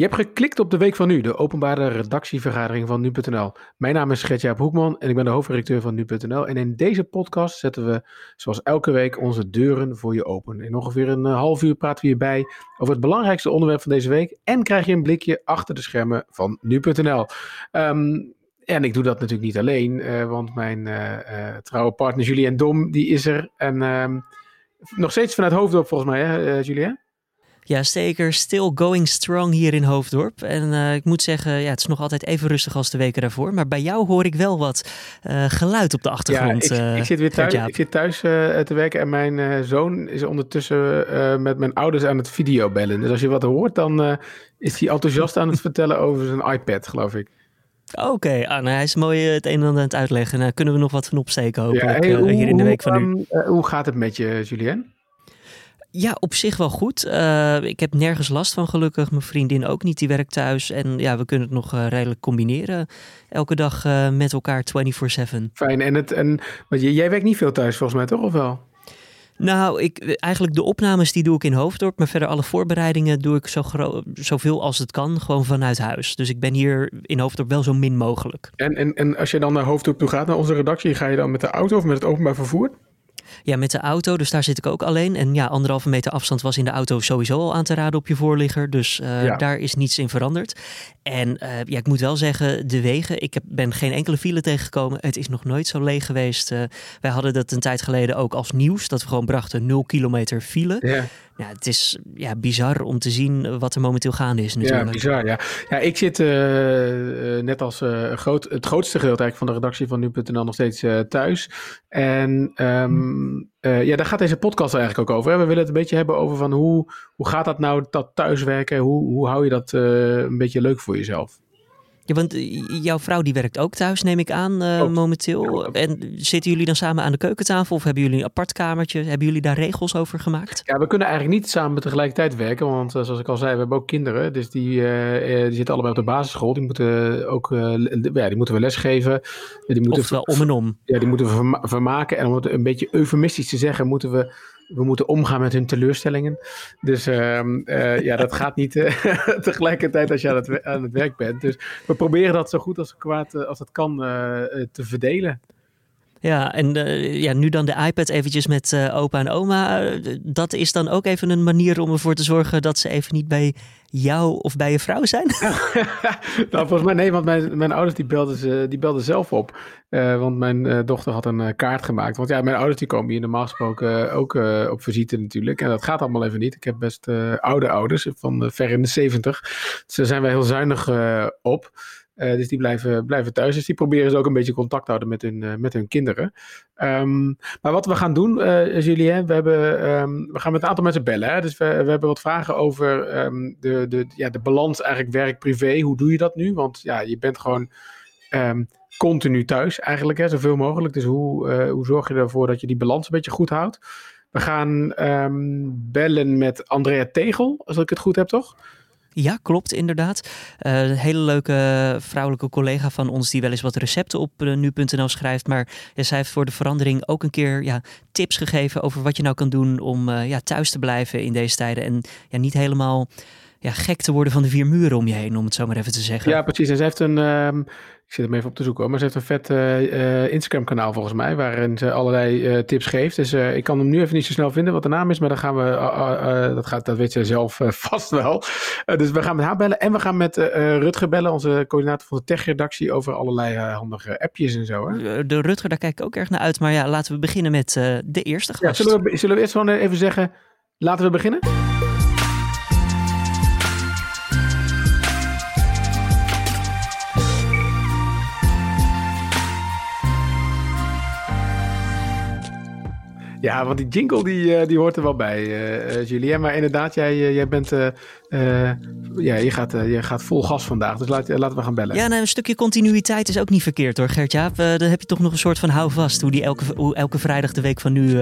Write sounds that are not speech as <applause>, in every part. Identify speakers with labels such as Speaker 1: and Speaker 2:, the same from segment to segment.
Speaker 1: Je hebt geklikt op de Week van Nu, de openbare redactievergadering van Nu.nl. Mijn naam is Gertjaap Hoekman en ik ben de hoofdredacteur van Nu.nl. En in deze podcast zetten we, zoals elke week, onze deuren voor je open. In ongeveer een eh, half uur praten we hierbij over het belangrijkste onderwerp van deze week. En krijg je een blikje achter de schermen van Nu.nl. Ehm, en ik doe dat natuurlijk niet alleen, uh, want mijn uh, trouwe partner Julien Dom, die is er. En ehm, nog steeds vanuit Hoofddorp volgens mij, hè, Julien?
Speaker 2: Ja, zeker. Still going strong hier in Hoofddorp. En uh, ik moet zeggen, ja, het is nog altijd even rustig als de weken daarvoor. Maar bij jou hoor ik wel wat uh, geluid op de achtergrond.
Speaker 1: Ja, ik, ik zit weer thuis, ik zit thuis te werken en mijn zoon is ondertussen met mijn ouders aan het videobellen. Dus als je wat hoort, dan is hij enthousiast aan het <laughs> vertellen over zijn iPad, geloof ik.
Speaker 2: Oké, okay, ah, nou, hij is mooi het een en ander aan het uitleggen. Nou, kunnen we nog wat van opsteken hopelijk ja, hey, hoe, hier in de week van nu.
Speaker 1: Um, hoe gaat het met je, Julien?
Speaker 2: Ja, op zich wel goed. Uh, ik heb nergens last van gelukkig. Mijn vriendin ook niet, die werkt thuis. En ja, we kunnen het nog uh, redelijk combineren. Elke dag uh, met elkaar 24-7.
Speaker 1: Fijn. En, het, en want jij werkt niet veel thuis volgens mij, toch? Of wel?
Speaker 2: Nou, ik, eigenlijk de opnames die doe ik in Hoofddorp. Maar verder alle voorbereidingen doe ik zo zoveel als het kan. Gewoon vanuit huis. Dus ik ben hier in Hoofddorp wel zo min mogelijk.
Speaker 1: En, en, en als je dan naar Hoofddorp toe gaat, naar onze redactie. Ga je dan met de auto of met het openbaar vervoer?
Speaker 2: Ja, met de auto. Dus daar zit ik ook alleen. En ja, anderhalve meter afstand was in de auto sowieso al aan te raden op je voorligger. Dus uh, daar is niets in veranderd. En uh, ja, ik moet wel zeggen, de wegen. Ik heb, ben geen enkele file tegengekomen. Het is nog nooit zo leeg geweest. Uh, wij hadden dat een tijd geleden ook als nieuws. Dat we gewoon brachten 0 kilometer file. Ja. Ja, het is ja, bizar om te zien wat er momenteel gaande is natuurlijk.
Speaker 1: Ja, bizar, ja. Ja, ik zit uh, net als uh, groot, het grootste gedeelte eigenlijk van de redactie van Nu.nl nog steeds thuis. En um, ja, daar gaat deze podcast eigenlijk ook over. We willen het een beetje hebben over van hoe, hoe gaat dat nou, dat thuiswerken? Hoe, hoe hou je dat een beetje leuk voor jezelf?
Speaker 2: Ja, want jouw vrouw die werkt ook thuis, neem ik aan, uh, momenteel. En zitten jullie dan samen aan de keukentafel of hebben jullie een apart kamertje? Hebben jullie daar regels over gemaakt?
Speaker 1: Ja, we kunnen eigenlijk niet samen tegelijkertijd werken, want uh, zoals ik al zei, we hebben ook kinderen. Dus die, uh, die zitten allebei op de basisschool. Die moeten ook, ja, die moeten we lesgeven. Die moeten
Speaker 2: Oftewel om en om.
Speaker 1: Ja, die moeten we vermaken. En om het een beetje eufemistisch te zeggen, moeten we we moeten omgaan met hun teleurstellingen. Dus uh, uh, ja, dat gaat niet uh, <laughs> tegelijkertijd als je aan het, aan het, werk bent. Dus we proberen dat zo goed als, kwaad, eh, als het kan te verdelen.
Speaker 2: Ja, en uh, ja, nu dan de iPad eventjes met uh, opa en oma. Uh, dat is dan ook even een manier om ervoor te zorgen dat ze even niet bij jou of bij je vrouw zijn? <laughs>
Speaker 1: nou, volgens mij nee, want mijn, mijn ouders die belden, ze, die belden zelf op. want mijn dochter had een kaart gemaakt. Want ja, mijn ouders die komen hier normaal gesproken ook op visite natuurlijk. En dat gaat allemaal even niet. Ik heb best oude ouders van ver in de zeventig. Dus daar zijn wij heel zuinig op. Uh, dus die blijven, blijven thuis. Dus die proberen ze ook een beetje contact te houden met hun, uh, met hun kinderen. Um, maar wat we gaan doen, uh, Julien, we, hebben, um, we gaan met een aantal mensen bellen. Hè? Dus we, hebben wat vragen over um, de, de, ja, de balans eigenlijk werk-privé. Hoe doe je dat nu? Want ja, je bent gewoon continu thuis eigenlijk, hè, zoveel mogelijk. Dus hoe, hoe zorg je ervoor dat je die balans een beetje goed houdt? We gaan bellen met Andrea Tegel, als ik het goed heb, toch?
Speaker 2: Ja, klopt inderdaad. Uh, een hele leuke vrouwelijke collega van ons die wel eens wat recepten op uh, nu.nl schrijft. Maar zij heeft voor de verandering ook een keer ja, tips gegeven over wat je nou kan doen om uh, ja, thuis te blijven in deze tijden. En ja, niet helemaal ja, gek te worden van de vier muren om je heen, om het zo maar even te zeggen.
Speaker 1: Ja, precies. En ze heeft een, um, ik zit hem even op te zoeken maar ze heeft een vet uh, Instagram kanaal volgens mij, waarin ze allerlei uh, tips geeft. Dus ik kan hem nu even niet zo snel vinden wat de naam is, maar dan gaan we, dat, gaat, dat weet ze zelf <laughs> vast wel. dus we gaan met haar bellen en we gaan met Rutger bellen, onze coördinator van de tech-redactie, over allerlei handige appjes en zo. Hè?
Speaker 2: De Rutger, daar kijk ik ook erg naar uit, maar ja, laten we beginnen met de eerste gast.
Speaker 1: Ja, zullen, we, zullen we eerst gewoon even zeggen, laten we beginnen? Ja, want die jingle die, eh, die hoort er wel bij, uh, Julien. Maar inderdaad, jij, jij bent. ja, je gaat, je gaat vol gas vandaag. Dus laat, laten we gaan bellen.
Speaker 2: Ja, nou, een stukje continuïteit is ook niet verkeerd hoor, Gert-Jaap. dan heb je toch nog een soort van houvast. Hoe die elke, hoe elke vrijdag de week van nu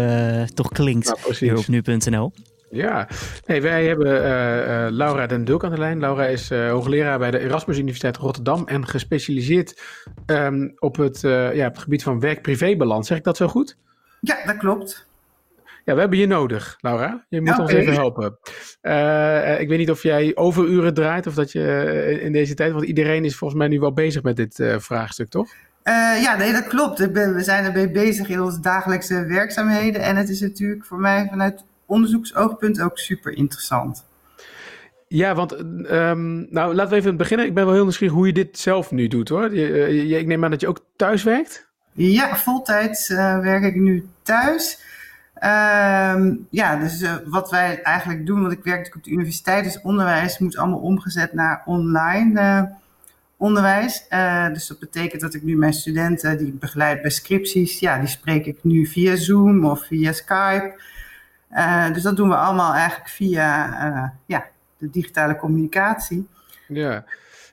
Speaker 2: toch klinkt. Nou, hier op nu.nl.
Speaker 1: Ja, nee, wij hebben uh, Laura den Dulk aan de lijn. Laura is uh, hoogleraar bij de Erasmus Universiteit Rotterdam en gespecialiseerd um, op, het, ja, op het gebied van werk-privé-balans. Zeg ik dat zo goed?
Speaker 3: Ja, dat klopt.
Speaker 1: Ja, we hebben je nodig, Laura. Je moet ons even helpen. Uh, ik weet niet of jij overuren draait of dat je in deze tijd, want iedereen is volgens mij nu wel bezig met dit uh, vraagstuk, toch?
Speaker 3: Uh, ja, nee, dat klopt. Ben, we zijn ermee bezig in onze dagelijkse werkzaamheden. En het is natuurlijk voor mij vanuit onderzoeksoogpunt ook super interessant.
Speaker 1: Ja, want um, nou, laten we even beginnen. Ik ben wel heel nieuwsgierig hoe je dit zelf nu doet hoor. Je, je, ik neem aan dat je ook thuis werkt?
Speaker 3: Ja, voltijds werk ik nu thuis. Uh, ja, dus uh, wat wij eigenlijk doen, want ik werk natuurlijk op de universiteit, dus onderwijs moet allemaal omgezet naar online uh, onderwijs. dus dat betekent dat ik nu mijn studenten die ik begeleid bij scripties, ja, die spreek ik nu via Zoom of via Skype. dus dat doen we allemaal eigenlijk via ja, de digitale communicatie.
Speaker 1: Ja.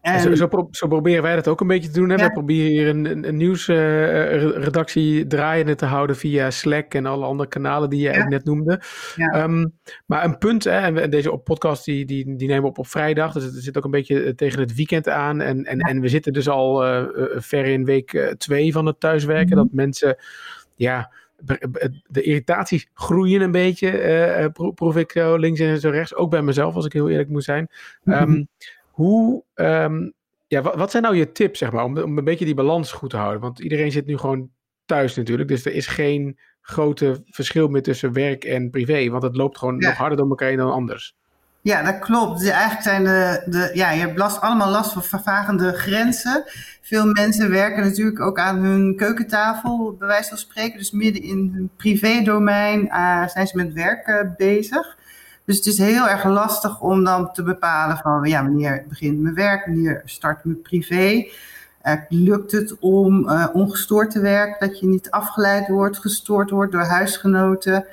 Speaker 1: En... Zo, zo, zo, proberen wij dat ook een beetje te doen. Hè? Ja. We proberen hier een, een, een nieuwsredactie uh, draaiende te houden via Slack en alle andere kanalen die je ja. net noemde. Ja. Um, maar een punt, hè, en deze podcast die, die, die nemen we op op vrijdag, dus het zit ook een beetje tegen het weekend aan. En, en, en we zitten dus al uh, ver in week twee van het thuiswerken, mm -hmm. dat mensen, ja de irritaties groeien een beetje, uh, proef ik zo links en zo rechts. Ook bij mezelf, als ik heel eerlijk moet zijn. Um, hoe, um, ja, wat, wat, zijn nou je tips, zeg maar, om, om een beetje die balans goed te houden? Want iedereen zit nu gewoon thuis natuurlijk, dus er is geen grote verschil meer tussen werk en privé, want het loopt gewoon ja. nog harder door elkaar heen dan anders.
Speaker 3: Ja, dat klopt. Dus eigenlijk zijn de, de ja, je hebt last, allemaal last van vervagende grenzen. Veel mensen werken natuurlijk ook aan hun keukentafel, bij wijze van spreken. Dus midden in hun privédomein uh, zijn ze met werk uh, bezig. Dus het is heel erg lastig om dan te bepalen van ja, wanneer begint mijn werk, wanneer start mijn privé. Uh, lukt het om uh, ongestoord te werken, dat je niet afgeleid wordt, gestoord wordt door huisgenoten.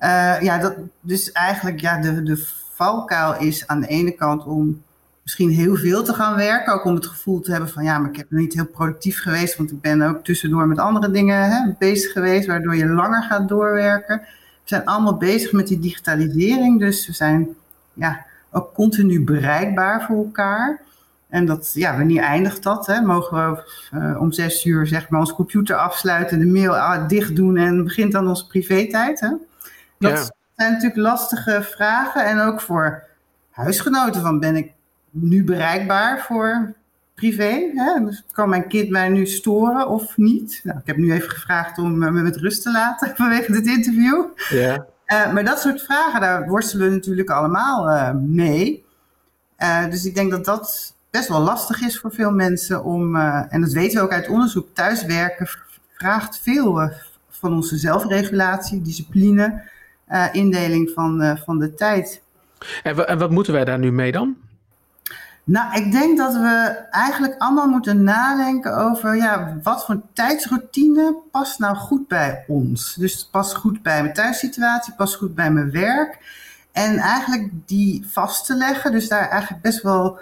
Speaker 3: Uh, ja, dat, dus eigenlijk ja, de, de valkuil is aan de ene kant om misschien heel veel te gaan werken. Ook om het gevoel te hebben van ja, maar ik heb niet heel productief geweest, want ik ben ook tussendoor met andere dingen hè, bezig geweest, waardoor je langer gaat doorwerken zijn allemaal bezig met die digitalisering. Dus we zijn ja, ook continu bereikbaar voor elkaar. En dat, ja, wanneer eindigt dat? Hè? Mogen we uh, om zes uur zeg maar onze computer afsluiten, de mail ah, dicht doen en begint dan onze privé-tijd? Hè? Dat ja. zijn natuurlijk lastige vragen. En ook voor huisgenoten van ben ik nu bereikbaar voor privé. Hè? Dus kan mijn kind mij nu storen of niet? Nou, ik heb nu even gevraagd om me met rust te laten <laughs> vanwege dit interview. Ja. Uh, maar dat soort vragen, daar worstelen we natuurlijk allemaal uh, mee. Uh, dus ik denk dat dat best wel lastig is voor veel mensen om, en dat weten we ook uit onderzoek, thuiswerken vraagt veel van onze zelfregulatie, discipline, indeling van, van de tijd.
Speaker 1: En, en wat moeten wij daar nu mee dan?
Speaker 3: Nou, ik denk dat we eigenlijk allemaal moeten nadenken over ja, wat voor tijdsroutine past nou goed bij ons. Dus past goed bij mijn thuissituatie, past goed bij mijn werk. En eigenlijk die vast te leggen, dus daar eigenlijk best wel,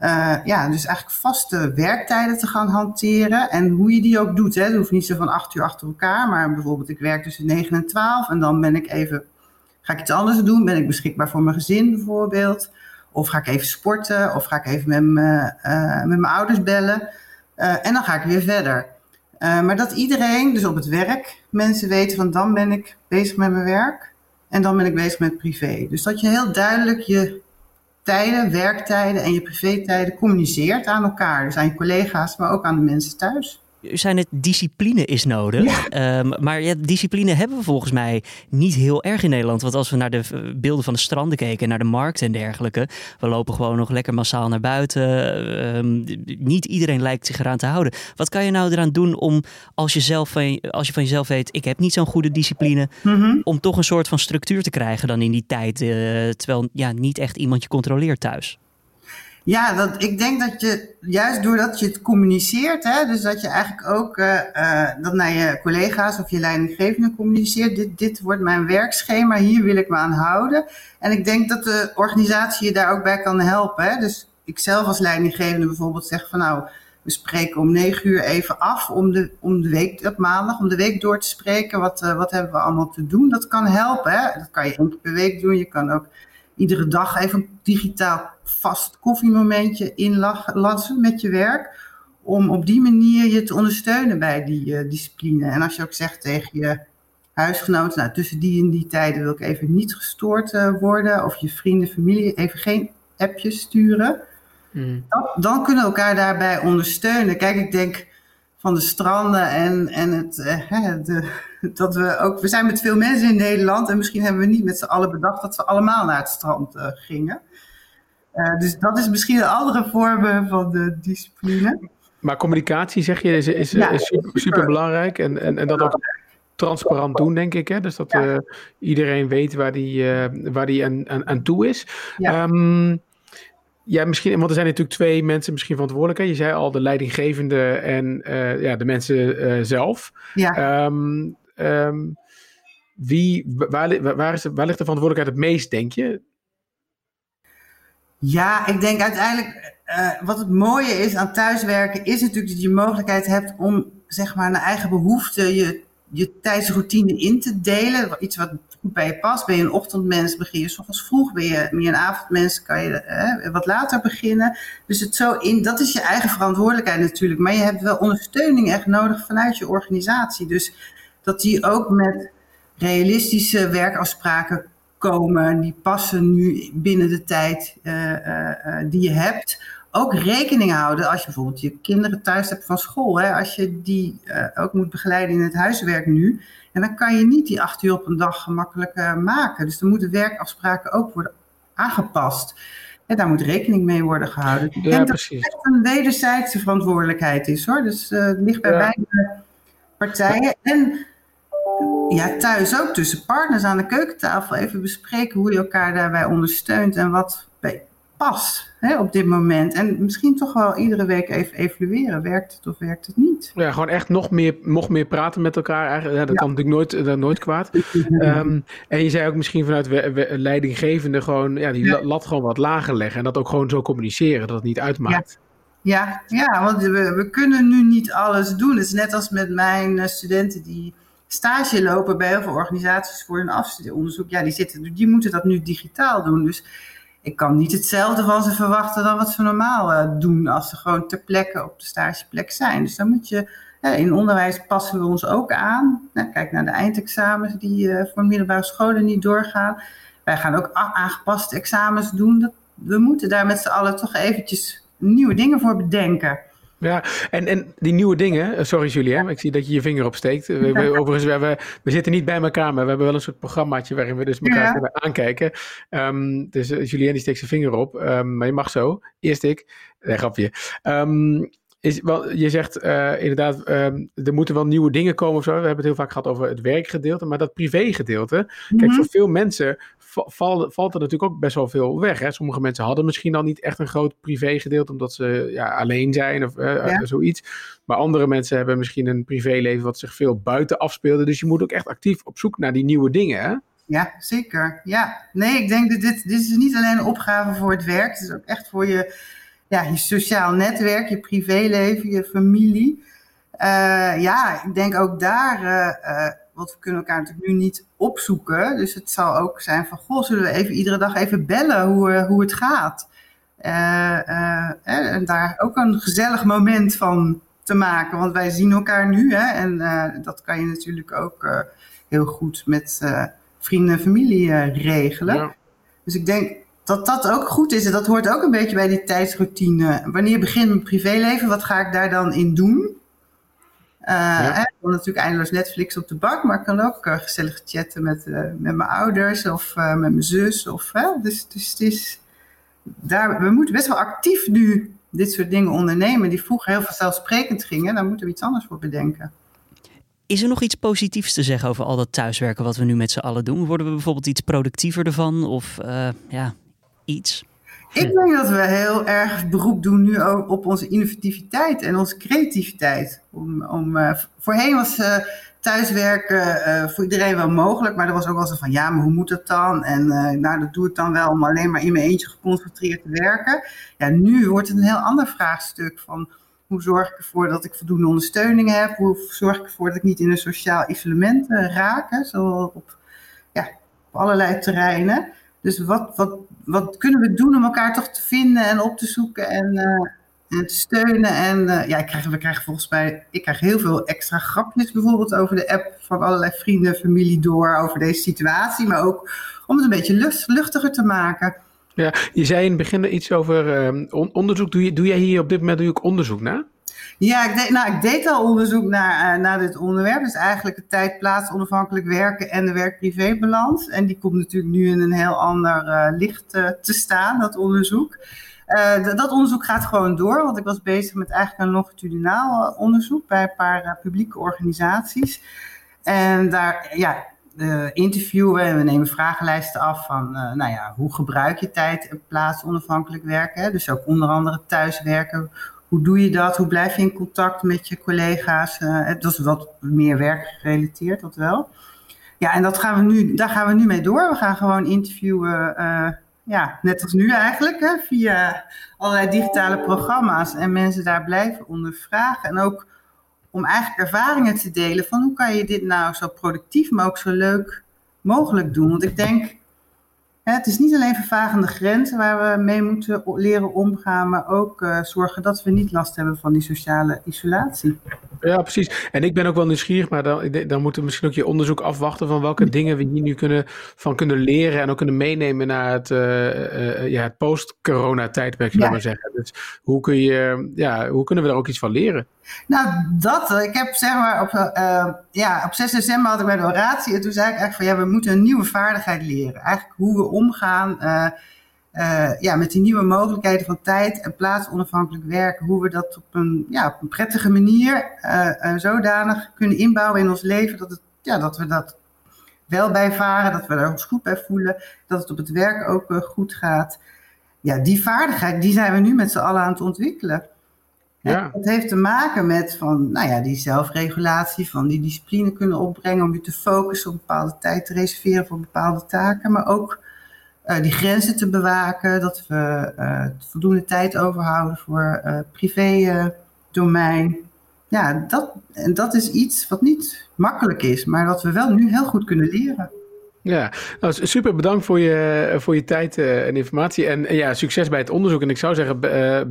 Speaker 3: uh, ja, dus eigenlijk vaste werktijden te gaan hanteren. En hoe je die ook doet, hè. Het hoeft niet zo van acht uur achter elkaar, maar bijvoorbeeld ik werk tussen negen en twaalf en dan ben ik even, ga ik iets anders doen, ben ik beschikbaar voor mijn gezin bijvoorbeeld. Of ga ik even sporten, of ga ik even met, me, uh, met mijn ouders bellen. Uh, en dan ga ik weer verder. Uh, maar dat iedereen, dus op het werk, mensen weten van dan ben ik bezig met mijn werk en dan ben ik bezig met privé. Dus dat je heel duidelijk je tijden, werktijden en je privé-tijden communiceert aan elkaar. Dus aan je collega's, maar ook aan de mensen thuis
Speaker 2: zijn het discipline is nodig. Ja. Um, maar ja, discipline hebben we volgens mij niet heel erg in Nederland. Want als we naar de beelden van de stranden keken, naar de markt en dergelijke. We lopen gewoon nog lekker massaal naar buiten. Um, niet iedereen lijkt zich eraan te houden. Wat kan je nou eraan doen om, als je, zelf van, als je van jezelf weet, ik heb niet zo'n goede discipline. Mm -hmm. Om toch een soort van structuur te krijgen dan in die tijd. Uh, terwijl ja, niet echt iemand je controleert thuis.
Speaker 3: Ja, ik denk dat je juist doordat je het communiceert, hè, dus dat je eigenlijk ook uh, uh, dat naar je collega's of je leidinggevende communiceert. Dit, dit wordt mijn werkschema, hier wil ik me aan houden. En ik denk dat de organisatie je daar ook bij kan helpen. Hè. Dus ik zelf als leidinggevende bijvoorbeeld zeg van nou, we spreken om negen uur even af om de, om de week, op maandag, om de week door te spreken. Wat, uh, wat hebben we allemaal te doen? Dat kan helpen. Hè. Dat kan je één keer per week doen. Je kan ook iedere dag even een digitaal vast koffiemomentje inlassen met je werk. Om op die manier je te ondersteunen bij die uh, discipline. En als je ook zegt tegen je huisgenoten, nou, tussen die en die tijden wil ik even niet gestoord uh, worden. Of je vrienden, familie, even geen appjes sturen. Mm. Dan, dan, kunnen we elkaar daarbij ondersteunen. Kijk, ik denk van de stranden en, en het, uh, de, dat we ook, we zijn met veel mensen in Nederland en misschien hebben we niet met z'n allen bedacht dat we allemaal naar het strand uh, gingen. dus dat is misschien een andere vorm van de discipline.
Speaker 1: Maar communicatie, zeg je, is, is, is super, super, belangrijk. En, en, en dat ook transparant doen, denk ik. Hè? Dus dat ja. uh, iedereen weet waar die, waar die aan, aan, aan toe is. Ja. Um, ja, misschien, want er zijn natuurlijk twee mensen misschien verantwoordelijk. Hè? Je zei al de leidinggevende en uh, ja, de mensen zelf. Ja. Um, um, wie, waar, waar, is, waar ligt de verantwoordelijkheid het meest, denk je?
Speaker 3: Ja, ik denk uiteindelijk, uh, wat het mooie is aan thuiswerken, is natuurlijk dat je mogelijkheid hebt om zeg maar naar eigen behoeften je je tijdsroutine in te delen. Iets wat bij je past. Ben je een ochtendmens, begin je s ochtends vroeg. Ben je meer een avondmens, kan je eh, wat later beginnen. Dus het zo in, dat is je eigen verantwoordelijkheid natuurlijk. Maar je hebt wel ondersteuning echt nodig vanuit je organisatie. Dus dat die ook met realistische werkafspraken komen. Die passen nu binnen de tijd uh, uh, die je hebt ook rekening houden als je bijvoorbeeld je kinderen thuis hebt van school. Hè, als je die uh, ook moet begeleiden in het huiswerk nu. En dan kan je niet die acht uur op een dag gemakkelijk uh, maken. Dus dan moeten werkafspraken ook worden aangepast. En daar moet rekening mee worden gehouden. Ja, precies. dat het een wederzijdse verantwoordelijkheid is hoor. Dus uh, het ligt bij ja. beide partijen. En ja, thuis ook tussen partners aan de keukentafel even bespreken hoe je elkaar daarbij ondersteunt en wat bij past hè, op dit moment. En misschien toch wel iedere week even evalueren. Werkt het of werkt het niet?
Speaker 1: Ja, gewoon echt nog meer, nog meer praten met elkaar. Eigenlijk, ja, dat kan natuurlijk nooit, dat nooit kwaad. <laughs> um, en je zei ook misschien vanuit we, we, leidinggevende gewoon ja, die lat gewoon wat lager leggen. En dat ook gewoon zo communiceren, dat het niet uitmaakt.
Speaker 3: Ja, ja, want we, we kunnen nu niet alles doen. Het is net als met mijn eh, studenten die stage lopen bij heel veel organisaties voor hun afstudeeronderzoek. Ja, die, zitten, die moeten dat nu digitaal doen. Dus ik kan niet hetzelfde van ze verwachten dan wat ze normaal uh, doen als ze gewoon ter plekke op de stageplek zijn. Dus dan moet je, in onderwijs passen we ons ook aan. Nou, kijk naar de eindexamens die uh, voor middelbare scholen niet doorgaan. Wij gaan ook aangepaste examens doen. We moeten daar met z'n allen toch eventjes nieuwe dingen voor bedenken.
Speaker 1: Ja, en, en die nieuwe dingen, eh, sorry Julien, ik zie dat je je vinger opsteekt. We, we, overigens, we, we zitten niet bij elkaar, maar we hebben wel een soort programmaatje waarin we dus elkaar ja. kunnen aankijken. Um, dus uh, Julien die steekt zijn vinger op, um, maar je mag zo. Eerst ik. Nee, grapje. Um, is, wel, je zegt uh, inderdaad, um, er moeten wel nieuwe dingen komen of zo. We hebben het heel vaak gehad over het werkgedeelte, maar dat privégedeelte. Mm -hmm. Kijk, voor veel mensen valt, valt er natuurlijk ook best wel veel weg. Hè? Sommige mensen hadden misschien dan niet echt een groot privégedeelte, omdat ze ja, alleen zijn of uh, ja. zoiets. Maar andere mensen hebben misschien een privéleven wat zich veel buiten afspeelde. Dus je moet ook echt actief op zoek naar die nieuwe dingen. Hè?
Speaker 3: Ja, zeker. Ja, nee, ik denk dat dit, dit is niet alleen een opgave voor het werk. Het is ook echt voor je ja, je sociaal netwerk, je privéleven, je familie. Uh, ja, ik denk ook daar, uh, uh, want we kunnen elkaar natuurlijk nu niet opzoeken. Dus het zal ook zijn van, goh, zullen we even iedere dag even bellen hoe, hoe het gaat? en daar ook een gezellig moment van te maken. Want wij zien elkaar nu, hè, en dat kan je natuurlijk ook heel goed met vrienden en familie regelen. Ja. Dus ik denk, dat dat ook goed is. En dat hoort ook een beetje bij die tijdsroutine. Wanneer begint mijn privéleven, wat ga ik daar dan in doen? Uh, ja. hè, dan natuurlijk eindeloos Netflix op de bak, maar ik kan ook uh, gezellig chatten met, uh, met mijn ouders of met mijn zus. Of, dus, dus het is, daar, we moeten best wel actief nu dit soort dingen ondernemen die vroeger heel vanzelfsprekend gingen. Daar moeten we iets anders voor bedenken.
Speaker 2: Is er nog iets positiefs te zeggen over al dat thuiswerken wat we nu met z'n allen doen? Worden we bijvoorbeeld iets productiever ervan? Of ja,
Speaker 3: Ik denk dat we heel erg beroep doen nu ook op onze innovativiteit en onze creativiteit. Om, om, uh, voorheen was uh, thuiswerken uh, voor iedereen wel mogelijk, maar er was ook wel zo van ja, maar hoe moet dat dan? En nou, dat doe ik dan wel om alleen maar in mijn eentje geconcentreerd te werken. Ja, nu wordt het een heel ander vraagstuk van hoe zorg ik ervoor dat ik voldoende ondersteuning heb? Hoe zorg ik ervoor dat ik niet in een sociaal isolement raak? Zo op, ja, op allerlei terreinen. Dus wat, wat, wat kunnen we doen om elkaar toch te vinden en op te zoeken en uh, en te steunen. En uh, ja, ik krijg, we krijgen volgens mij, ik krijg heel veel extra grapjes bijvoorbeeld over de app van allerlei vrienden, familie door over deze situatie. Maar ook om het een beetje lucht, luchtiger te maken.
Speaker 1: Ja, je zei in het begin iets over uh, onderzoek. Doe, je, doe jij hier op dit moment ook onderzoek naar?
Speaker 3: Ja, ik deed, nou, ik deed al onderzoek naar, uh, naar dit onderwerp. Dus eigenlijk het tijd, plaats, onafhankelijk werken en de werk-privé-balans. En die komt natuurlijk nu in een heel ander uh, licht uh, te staan, dat onderzoek. dat onderzoek gaat gewoon door, want ik was bezig met eigenlijk een longitudinaal onderzoek bij een paar publieke organisaties. En daar ja, interviewen en we nemen vragenlijsten af van, nou ja, hoe gebruik je tijd en plaats onafhankelijk werken. Dus ook onder andere thuiswerken hoe doe je dat? Hoe blijf je in contact met je collega's? Uh, dat is wat meer werkgerelateerd, dat wel. Ja, en dat gaan we nu, daar gaan we nu mee door. We gaan gewoon interviewen, uh, ja, net als nu eigenlijk, hè, via allerlei digitale programma's. En mensen daar blijven ondervragen. En ook om eigenlijk ervaringen te delen van hoe kan je dit nou zo productief, maar ook zo leuk mogelijk doen. Want ik denk, het is niet alleen vervagende grenzen waar we mee moeten leren omgaan, maar ook uh, zorgen dat we niet last hebben van die sociale isolatie.
Speaker 1: Ja, precies. En ik ben ook wel nieuwsgierig, maar dan, dan moeten we misschien ook je onderzoek afwachten van welke dingen we hier nu kunnen, van kunnen leren en ook kunnen meenemen naar het, uh, uh, ja, het post-corona-tijdperk, zullen we maar zeggen. Dus hoe, kun je, ja, hoe kunnen we daar ook iets van leren?
Speaker 3: Nou, dat. Ik heb zeg maar op, ja, op 6 december had ik bij de oratie en toen zei ik eigenlijk van ja, we moeten een nieuwe vaardigheid leren. Eigenlijk hoe we omgaan uh, ja, met die nieuwe mogelijkheden van tijd en plaats onafhankelijk werken, hoe we dat op een, ja, op een prettige manier uh, zodanig kunnen inbouwen in ons leven dat, het, ja, dat we dat wel bijvaren, dat we er ons goed bij voelen, dat het op het werk ook goed gaat. Ja, die vaardigheid, die zijn we nu met z'n allen aan het ontwikkelen. Ja. Het heeft te maken met van, nou ja, die zelfregulatie, van die discipline kunnen opbrengen om je te focussen op bepaalde tijd te reserveren voor bepaalde taken, maar ook uh, die grenzen te bewaken, dat we uh, voldoende tijd overhouden voor uh, privé domein. Ja, dat, en dat is iets wat niet makkelijk is, maar wat we wel nu heel goed kunnen leren.
Speaker 1: Ja, nou, super bedankt voor je, voor je tijd en informatie. En ja, succes bij het onderzoek. En ik zou zeggen,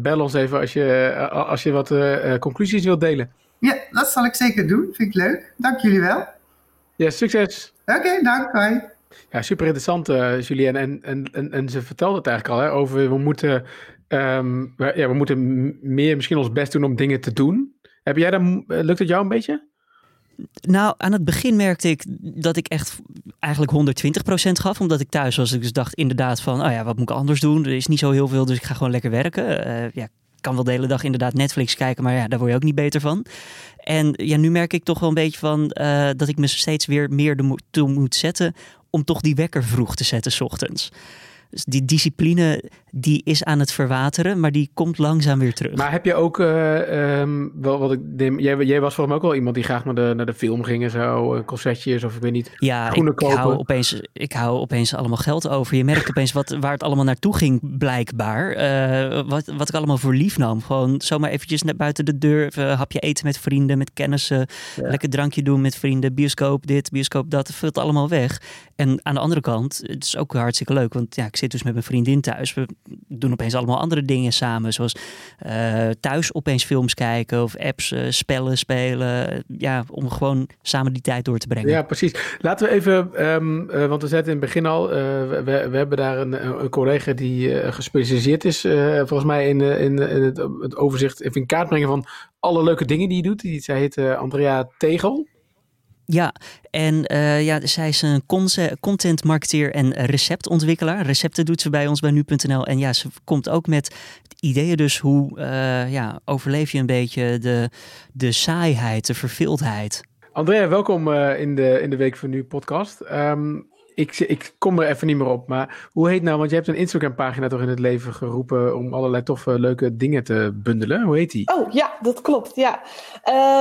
Speaker 1: bel ons even als je, als je wat conclusies wilt delen.
Speaker 3: Ja, dat zal ik zeker doen. Vind ik leuk. Dank jullie wel.
Speaker 1: Ja, succes.
Speaker 3: Oké, dank. Hoi.
Speaker 1: Ja, super interessant, uh, Julien. En, en, en, en ze vertelde het eigenlijk al hè, over we moeten, we, ja, we moeten meer misschien ons best doen om dingen te doen. Heb jij dan, lukt het jou een beetje?
Speaker 2: Nou, aan het begin merkte ik dat ik echt eigenlijk 120% gaf. Omdat ik thuis was. Ik dus dacht inderdaad van, oh ja, wat moet ik anders doen? Er is niet zo heel veel, dus ik ga gewoon lekker werken. Uh, ja, kan wel de hele dag inderdaad Netflix kijken, maar ja, daar word je ook niet beter van. En ja, nu merk ik toch wel een beetje van dat ik me steeds weer meer toe moet zetten om toch die wekker vroeg te zetten s ochtends. Dus die discipline die is aan het verwateren, maar die komt langzaam weer terug.
Speaker 1: Maar heb je ook uh, um, wel wat ik jij, jij was volgens mij ook wel iemand die graag naar de, naar de film ging en zo, uh, concertjes of ik weet niet.
Speaker 2: Ja, ik, ik, hou opeens, ik hou opeens allemaal geld over. Je merkt opeens wat, waar het allemaal naartoe ging, blijkbaar. Uh, wat, wat ik allemaal voor lief nam. Gewoon zomaar eventjes naar buiten de deur, even hapje eten met vrienden, met kennissen, ja. lekker drankje doen met vrienden, bioscoop dit, bioscoop dat, vult allemaal weg. En aan de andere kant, het is ook hartstikke leuk, want ja, ik zit dus met mijn vriendin thuis. We doen opeens allemaal andere dingen samen. Zoals uh, thuis opeens films kijken of apps, uh, spellen spelen. Ja, om gewoon samen die tijd door te brengen.
Speaker 1: Ja, precies. Laten we even, um, uh, want we zetten in het begin al, we, we, hebben daar een, een collega die gespecialiseerd is, volgens mij in, in, in het, het, overzicht, even in kaart brengen van alle leuke dingen die je doet. Die, zij heet Andrea Tegel.
Speaker 2: Ja, en uh, ja, zij is een content marketeer en receptontwikkelaar. Recepten doet ze bij ons bij nu.nl. En ja, ze komt ook met ideeën dus hoe uh, ja, overleef je een beetje de, de saaiheid, de verveeldheid.
Speaker 1: Andrea, welkom uh, in, de, in de Week van Nu podcast. Um, ik, ik kom er even niet meer op, maar hoe heet nou, want je hebt een Instagram pagina toch in het leven geroepen om allerlei toffe, leuke dingen te bundelen. Hoe heet die?
Speaker 4: Oh ja, dat klopt, ja.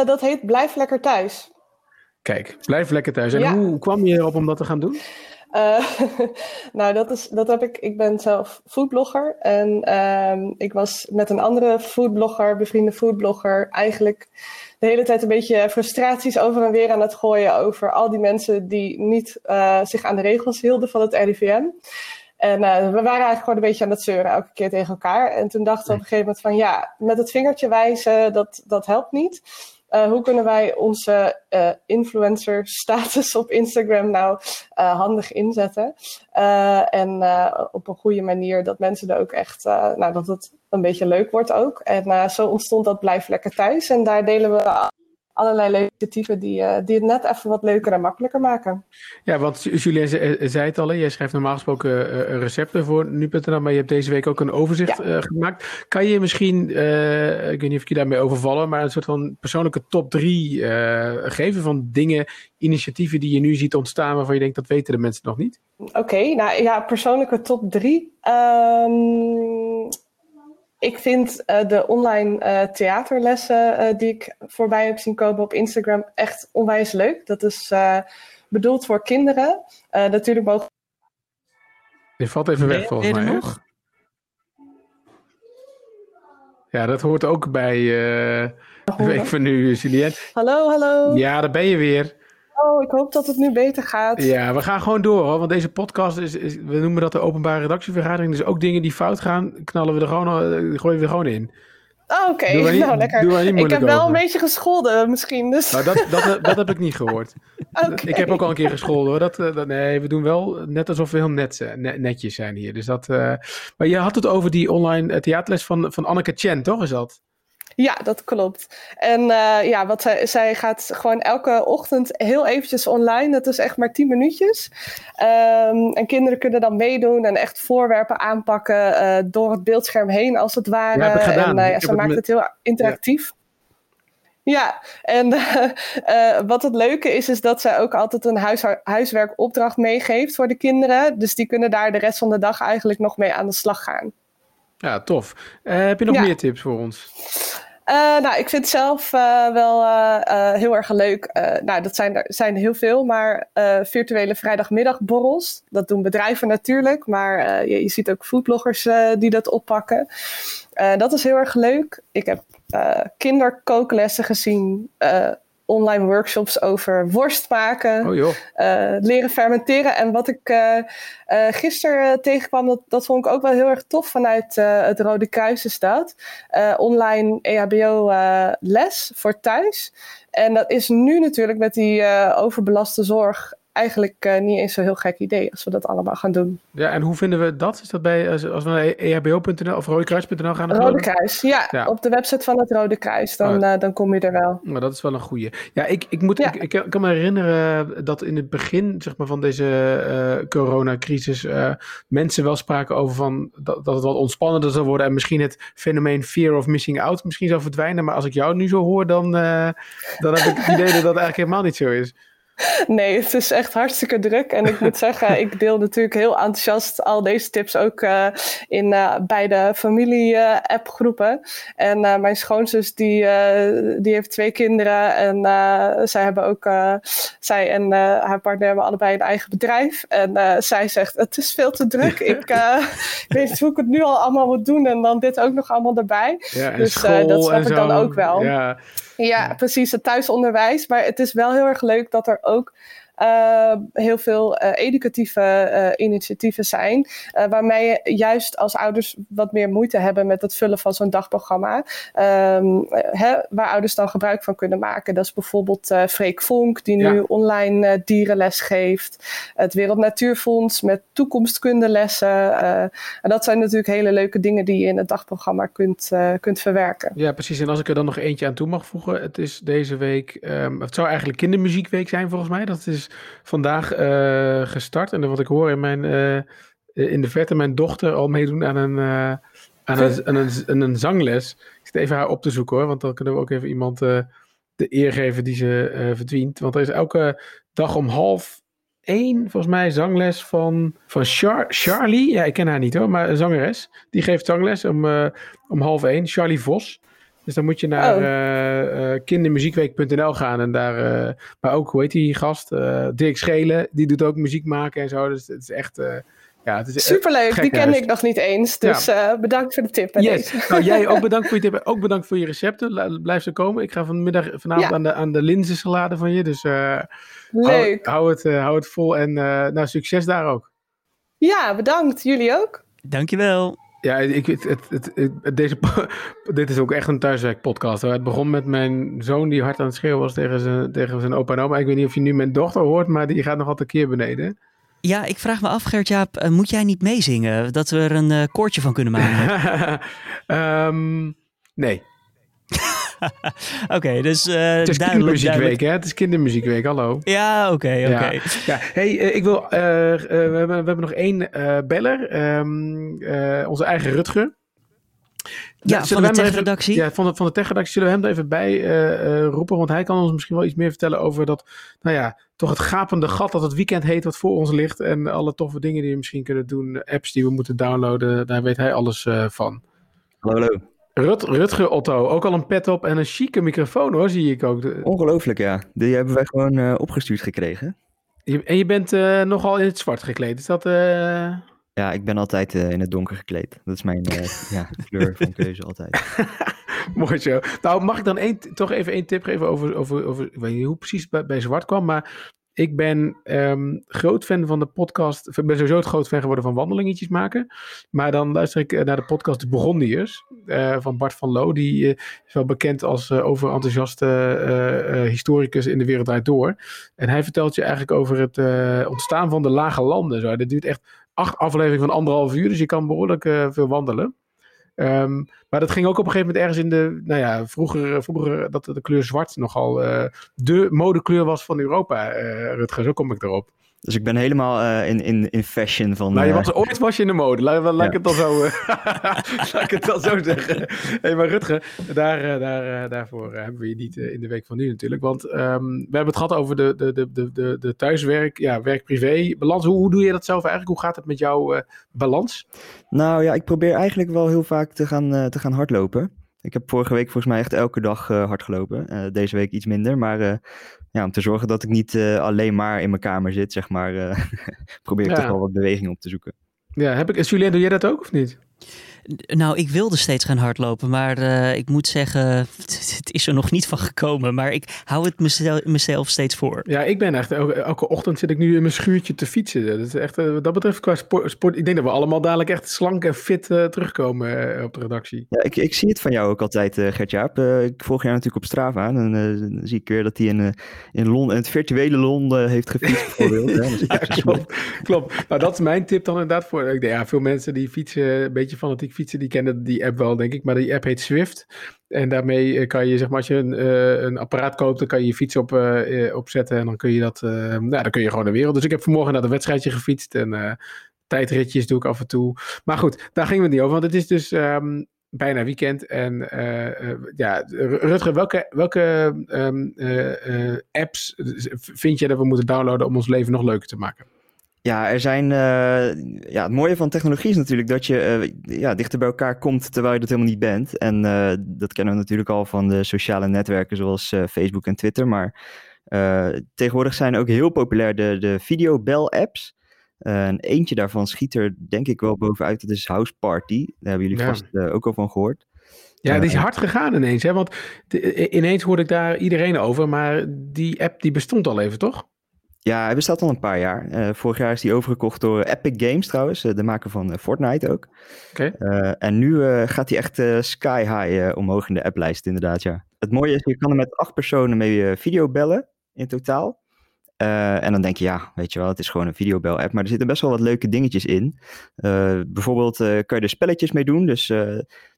Speaker 4: dat heet Blijf Lekker Thuis.
Speaker 1: Kijk, blijf lekker thuis. En hoe kwam je erop om dat te gaan doen?
Speaker 4: Uh, <laughs> nou, dat, is, dat heb ik. Ik ben zelf foodblogger. En uh, ik was met een andere foodblogger, bevriende foodblogger, eigenlijk de hele tijd een beetje frustraties over en weer aan het gooien over al die mensen die niet uh, zich aan de regels hielden van het RIVM. En uh, we waren eigenlijk gewoon een beetje aan het zeuren elke keer tegen elkaar. En toen dachten we op een gegeven moment van ja, met het vingertje wijzen, dat, dat helpt niet. Uh, hoe kunnen wij onze uh, influencer status op Instagram nou uh, handig inzetten? en op een goede manier dat mensen er ook echt, nou dat het een beetje leuk wordt ook. En zo ontstond dat Blijf Lekker Thuis. En daar delen we allerlei leuke initiatieven die, uh, die het net even wat leuker en makkelijker maken.
Speaker 1: Ja, want Julien zei het al, jij schrijft normaal gesproken uh, recepten voor nu.nl, maar je hebt deze week ook een overzicht ja. uh, gemaakt. Kan je misschien, ik weet niet of ik je daarmee overvallen, maar een soort van persoonlijke top drie geven van dingen, initiatieven die je nu ziet ontstaan waarvan je denkt dat weten de mensen nog niet?
Speaker 4: Oké, okay, nou ja, persoonlijke top drie. Um, ik vind uh, de online uh, theaterlessen uh, die ik voorbij heb zien komen op Instagram echt onwijs leuk. Dat is bedoeld voor kinderen. natuurlijk mogen.
Speaker 1: Je valt even weg volgens mij. Nog? Ja, dat hoort ook bij. ik van <laughs> nu, Julien.
Speaker 4: Hallo, hallo.
Speaker 1: Ja, daar ben je weer.
Speaker 4: Oh, ik hoop dat het nu beter gaat.
Speaker 1: Ja, we gaan gewoon door hoor. Want deze podcast is, is we noemen dat de openbare redactievergadering. Dus ook dingen die fout gaan, knallen we er gewoon, uh, gooien we er gewoon in.
Speaker 4: Oh, oké, okay. <laughs> nou lekker. Ik heb wel over. een beetje gescholden misschien. Dus.
Speaker 1: Nou, dat, dat, dat heb ik niet gehoord. <laughs> okay. Ik heb ook al een keer gescholden hoor. Dat, eh, dat, nee, we doen wel net alsof we heel net, net, netjes zijn hier. Dus dat, uh... Maar je had het over die online theaterles van, van Anneke Chen, toch is dat?
Speaker 4: Ja, dat klopt. En uh, ja, wat zij, zij gaat gewoon elke ochtend heel eventjes online. Dat is echt maar 10 minuutjes. Um, en kinderen kunnen dan meedoen en echt voorwerpen aanpakken uh, door het beeldscherm heen, als het ware.
Speaker 1: Ja, gedaan.
Speaker 4: En ja, ze maakt het, met... het heel interactief. Ja. Ja, en uh, <laughs> wat het leuke is, is dat zij ook altijd een huis, huiswerkopdracht meegeeft voor de kinderen. Dus die kunnen daar de rest van de dag eigenlijk nog mee aan de slag gaan.
Speaker 1: Ja, tof. Uh, heb je nog ja. meer tips voor ons?
Speaker 4: Uh, nou, ik vind zelf uh, wel uh, heel erg leuk. nou, dat zijn er zijn heel veel, maar virtuele vrijdagmiddagborrels. Dat doen bedrijven natuurlijk, maar je, je, ziet ook foodbloggers die dat oppakken. dat is heel erg leuk. Ik heb kinderkooklessen gezien online workshops over worst maken,
Speaker 1: oh, joh.
Speaker 4: Uh, leren fermenteren. En wat ik uh, uh, gisteren tegenkwam, dat, dat vond ik ook wel heel erg tof vanuit het Rode Kruis is dat. online EHBO-les voor thuis. En dat is nu natuurlijk met die overbelaste zorg eigenlijk uh, niet eens zo'n heel gek idee als we dat allemaal gaan doen.
Speaker 1: Ja, en hoe vinden we dat? Is dat bij, als, als we naar ehbo.nl of rodekruis.nl gaan?
Speaker 4: Rode Kruis, ja, ja, Op de website van het Rode Kruis, dan, oh. uh, dan kom je er wel.
Speaker 1: Maar dat is wel een goeie. Ja, ik, ik, moet, ja. Ik, ik, kan me herinneren dat in het begin zeg maar, van deze uh, coronacrisis mensen wel spraken over van, dat, dat het wat ontspannender zou worden en misschien het fenomeen fear of missing out misschien zou verdwijnen. Maar als ik jou nu zo hoor, dan, dan heb ik het idee dat dat eigenlijk helemaal niet zo is. <laughs>
Speaker 4: Nee, het is echt hartstikke druk. En ik moet <laughs> zeggen, ik deel natuurlijk heel enthousiast al deze tips ook uh, in uh, beide familie-appgroepen. en uh, mijn schoonzus, die, die heeft twee kinderen. En zij hebben ook, zij en haar partner hebben allebei een eigen bedrijf. En zij zegt, het is veel te druk. <laughs> ik, ik weet niet hoe ik het nu al allemaal moet doen. En dan dit ook nog allemaal erbij.
Speaker 1: Ja,
Speaker 4: dus dat snap ik dan ook wel. Ja. Ja, precies, het thuisonderwijs. Maar het is wel heel erg leuk dat er ook uh, heel veel uh, educatieve uh, initiatieven zijn. waarmee je juist als ouders wat meer moeite hebben met het vullen van zo'n dagprogramma. Um, hè, waar ouders dan gebruik van kunnen maken. Dat is bijvoorbeeld Freek Vonk, die nu online dierenles geeft. Het Wereld Natuurfonds met toekomstkundelessen. en dat zijn natuurlijk hele leuke dingen die je in het dagprogramma kunt, kunt verwerken.
Speaker 1: Ja, precies. En als ik er dan nog eentje aan toe mag voegen. Het is deze week, um, het zou eigenlijk kindermuziekweek zijn volgens mij. Dat is vandaag uh, gestart. En wat ik hoor in, mijn, uh, in de verte mijn dochter al meedoen aan een, uh, aan een, aan een, aan een, zangles. Ik zit even haar op te zoeken hoor, want dan kunnen we ook even iemand de eer geven die ze verdient. Want er is elke dag om half één, volgens mij, zangles van, van Char Charlie. Ja, ik ken haar niet hoor, maar een zangeres. Die geeft zangles om, om half één. Charlie Vos. Dus dan moet je naar oh. uh, uh, kindermuziekweek.nl gaan en daar, uh, maar ook, hoe heet die gast? Dirk Schelen, die doet ook muziek maken en zo. Dus het is echt, ja, het is
Speaker 4: Superleuk, die kende ik nog niet eens. Dus ja. bedankt voor de tip.
Speaker 1: Yes. Nou, jij ook <laughs> bedankt voor je tip. Ook bedankt voor je recepten. Blijf zo komen. Ik ga vanmiddag, vanavond ja. aan de, aan de linzensalade van je. Dus
Speaker 4: Leuk.
Speaker 1: Hou, hou, het, hou het vol en nou, succes daar ook.
Speaker 4: Ja, bedankt. Jullie ook.
Speaker 2: Dankjewel.
Speaker 1: Ja, ik, het, het, het, deze, <laughs> dit is ook echt een thuiswerkpodcast. Het begon met mijn zoon die hard aan het schreeuwen was tegen zijn, tegen zijn opa en oma. Ik weet niet of je nu mijn dochter hoort, maar die gaat nog altijd keer beneden.
Speaker 2: Ja, ik vraag me af, Gert-Jaap, eh, moet jij niet meezingen? Dat we er een uh, koortje van kunnen maken?
Speaker 1: um, <laughs> nee. <laughs>
Speaker 2: oké, dus uh,
Speaker 1: Het is kindermuziekweek, hè? Het is kindermuziekweek, hallo.
Speaker 2: Ja, oké, oké.
Speaker 1: Ja. ja. hey, uh, ik wil... Uh, we, hebben, we hebben nog één beller. Um, onze eigen Rutger.
Speaker 2: Ja, van de tech-redactie.
Speaker 1: Ja, van de, van de tech-redactie. Zullen we hem er even bij roepen? Want hij kan ons misschien wel iets meer vertellen over dat... Nou ja, toch het gapende gat dat het weekend heet wat voor ons ligt. En alle toffe dingen die we misschien kunnen doen. Apps die we moeten downloaden. Daar weet hij alles van.
Speaker 5: Hallo, hallo.
Speaker 1: Rut, Rutger Otto, ook al een pet op en een chique microfoon hoor, zie ik ook.
Speaker 5: Ongelooflijk, ja. Die hebben wij gewoon uh, opgestuurd gekregen.
Speaker 1: Je, en je bent uh, nogal in het zwart gekleed, is dat... Uh...
Speaker 5: Ja, ik ben altijd in het donker gekleed. Dat is mijn <laughs> ja, kleur van keuze altijd. <laughs>
Speaker 1: Mooi zo. Nou, mag ik dan één, toch even één tip geven over, over, over ik weet niet hoe precies bij, bij zwart kwam, maar ik ben um, groot fan van de podcast. Ik ben sowieso het groot fan geworden van wandelingetjes maken. Maar dan luister ik eh, naar de podcast De Burgondiërs uh, van Bart van Loo. Die uh, is wel bekend als overenthousiaste historicus in de wereld draait door. En hij vertelt je eigenlijk over het ontstaan van de lage landen. Zo. Dat duurt echt acht afleveringen van anderhalf uur. Dus je kan behoorlijk veel wandelen. Um, maar dat ging ook op een gegeven moment ergens in de, nou ja, vroeger, vroeger dat de kleur zwart nogal uh, de modekleur was van Europa, uh, Rutger. Zo kom ik erop.
Speaker 5: Dus ik ben helemaal uh, in, in, in fashion van...
Speaker 1: Nou, je was, ooit was je in de mode. Laat, laat, ik, het dan zo, <laughs> laat ik het dan zo zeggen. hey, maar Rutger, daar, daar, daarvoor hebben we je niet in de week van nu natuurlijk. Want um, we hebben het gehad over de, de, de, de, de, de thuiswerk, ja, werk-privé balans. Hoe, hoe doe je dat zelf eigenlijk? Hoe gaat het met jouw balans?
Speaker 5: Nou ja, ik probeer eigenlijk wel heel vaak te gaan, te gaan hardlopen. Ik heb vorige week volgens mij echt elke dag uh, hard gelopen. Uh, deze week iets minder. Maar uh, ja, om te zorgen dat ik niet alleen maar in mijn kamer zit, zeg maar, <laughs> probeer ik ja. toch wel wat beweging op te zoeken.
Speaker 1: Ja, heb ik, Julien, doe jij dat ook of niet?
Speaker 2: Nou, ik wilde steeds gaan hardlopen, maar uh, ik moet zeggen, <laughs> het is er nog niet van gekomen. Maar ik hou het mezelf, mezelf steeds voor.
Speaker 1: Ja, ik ben echt, elke, elke, ochtend zit ik nu in mijn schuurtje te fietsen. Dat is echt, uh, wat dat betreft qua sport, sport, ik denk dat we allemaal dadelijk echt slank en fit uh, terugkomen op de redactie.
Speaker 5: Ja, ik, ik zie het van jou ook altijd, Gert-Jaap. ik volg jou natuurlijk op Strava. En dan zie ik weer dat hij in, in Londen, in het virtuele Londen heeft gefietst <laughs> bijvoorbeeld.
Speaker 1: ja, klopt, klopt. Nou, dat is mijn tip dan inderdaad voor. Ik denk, ja, veel mensen die fietsen een beetje fanatiek fietsen, die kennen die app wel, denk ik. Maar die app heet Swift. En daarmee eh, kan je, zeg maar, als je een, uh, een apparaat koopt, dan kan je je fiets op, uh, opzetten. En dan kun je dat, nou, dan kun je gewoon de wereld. Dus ik heb vanmorgen naar een wedstrijdje gefietst. En tijdritjes doe ik af en toe. Maar goed, daar gingen we niet over. Want het is dus um, bijna weekend. En ja, Rutger, welke, welke um, apps vind je dat we moeten downloaden om ons leven nog leuker te maken?
Speaker 5: Ja, er zijn. Uh, ja, het mooie van technologie is natuurlijk dat je uh, ja, dichter bij elkaar komt terwijl je dat helemaal niet bent. En uh, dat kennen we natuurlijk al van de sociale netwerken zoals Facebook en Twitter. Maar tegenwoordig zijn ook heel populair de, de videobel-apps. en eentje daarvan schiet er denk ik wel bovenuit. Dat is House Party. Daar hebben jullie ja. vast ook al van gehoord.
Speaker 1: Ja, die is hard gegaan ineens. Hè? Want de, ineens hoorde ik daar iedereen over. Maar die app die bestond al even, toch?
Speaker 5: Ja, hij bestaat al een paar jaar. Uh, vorig jaar is hij overgekocht door Epic Games trouwens, uh, de maker van uh, Fortnite ook.
Speaker 1: Okay.
Speaker 5: en nu gaat hij echt sky high omhoog in de applijst inderdaad, ja. Het mooie is, je kan er met acht personen mee video bellen in totaal. en dan denk je, ja, weet je wel, het is gewoon een videobel-app. Maar er zitten best wel wat leuke dingetjes in. bijvoorbeeld kan je er spelletjes mee doen. Dus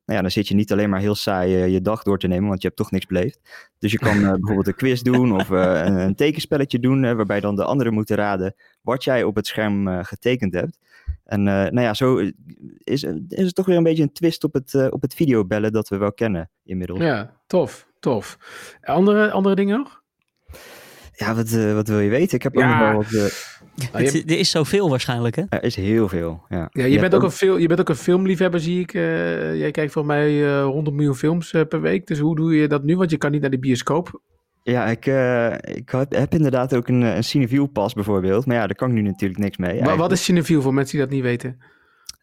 Speaker 5: nou ja, dan zit je niet alleen maar heel saai uh, je dag door te nemen, want je hebt toch niks beleefd. Dus je kan uh, <laughs> bijvoorbeeld een quiz doen of uh, een, een, tekenspelletje doen, waarbij dan de anderen moeten raden wat jij op het scherm getekend hebt. En nou ja, zo is, is het toch weer een beetje een twist op het, op het videobellen dat we wel kennen inmiddels.
Speaker 1: Ja, tof, tof. Andere, andere dingen nog?
Speaker 5: Ja, wat, wat wil je weten? Ik heb ook nog wel wat...
Speaker 2: Er is zoveel waarschijnlijk, hè?
Speaker 5: Er is heel veel, ja.
Speaker 1: ja je, je bent ook een veel, je bent ook een filmliefhebber, zie ik. Uh, jij kijkt volgens mij uh, 100 miljoen films per week. Dus hoe doe je dat nu? Want je kan niet naar de bioscoop.
Speaker 5: Ja, ik, ik heb, heb, inderdaad ook een, een Cineview pas bijvoorbeeld. Maar ja, daar kan ik nu natuurlijk niks mee.
Speaker 1: Maar wat is Cineview voor mensen die dat niet weten?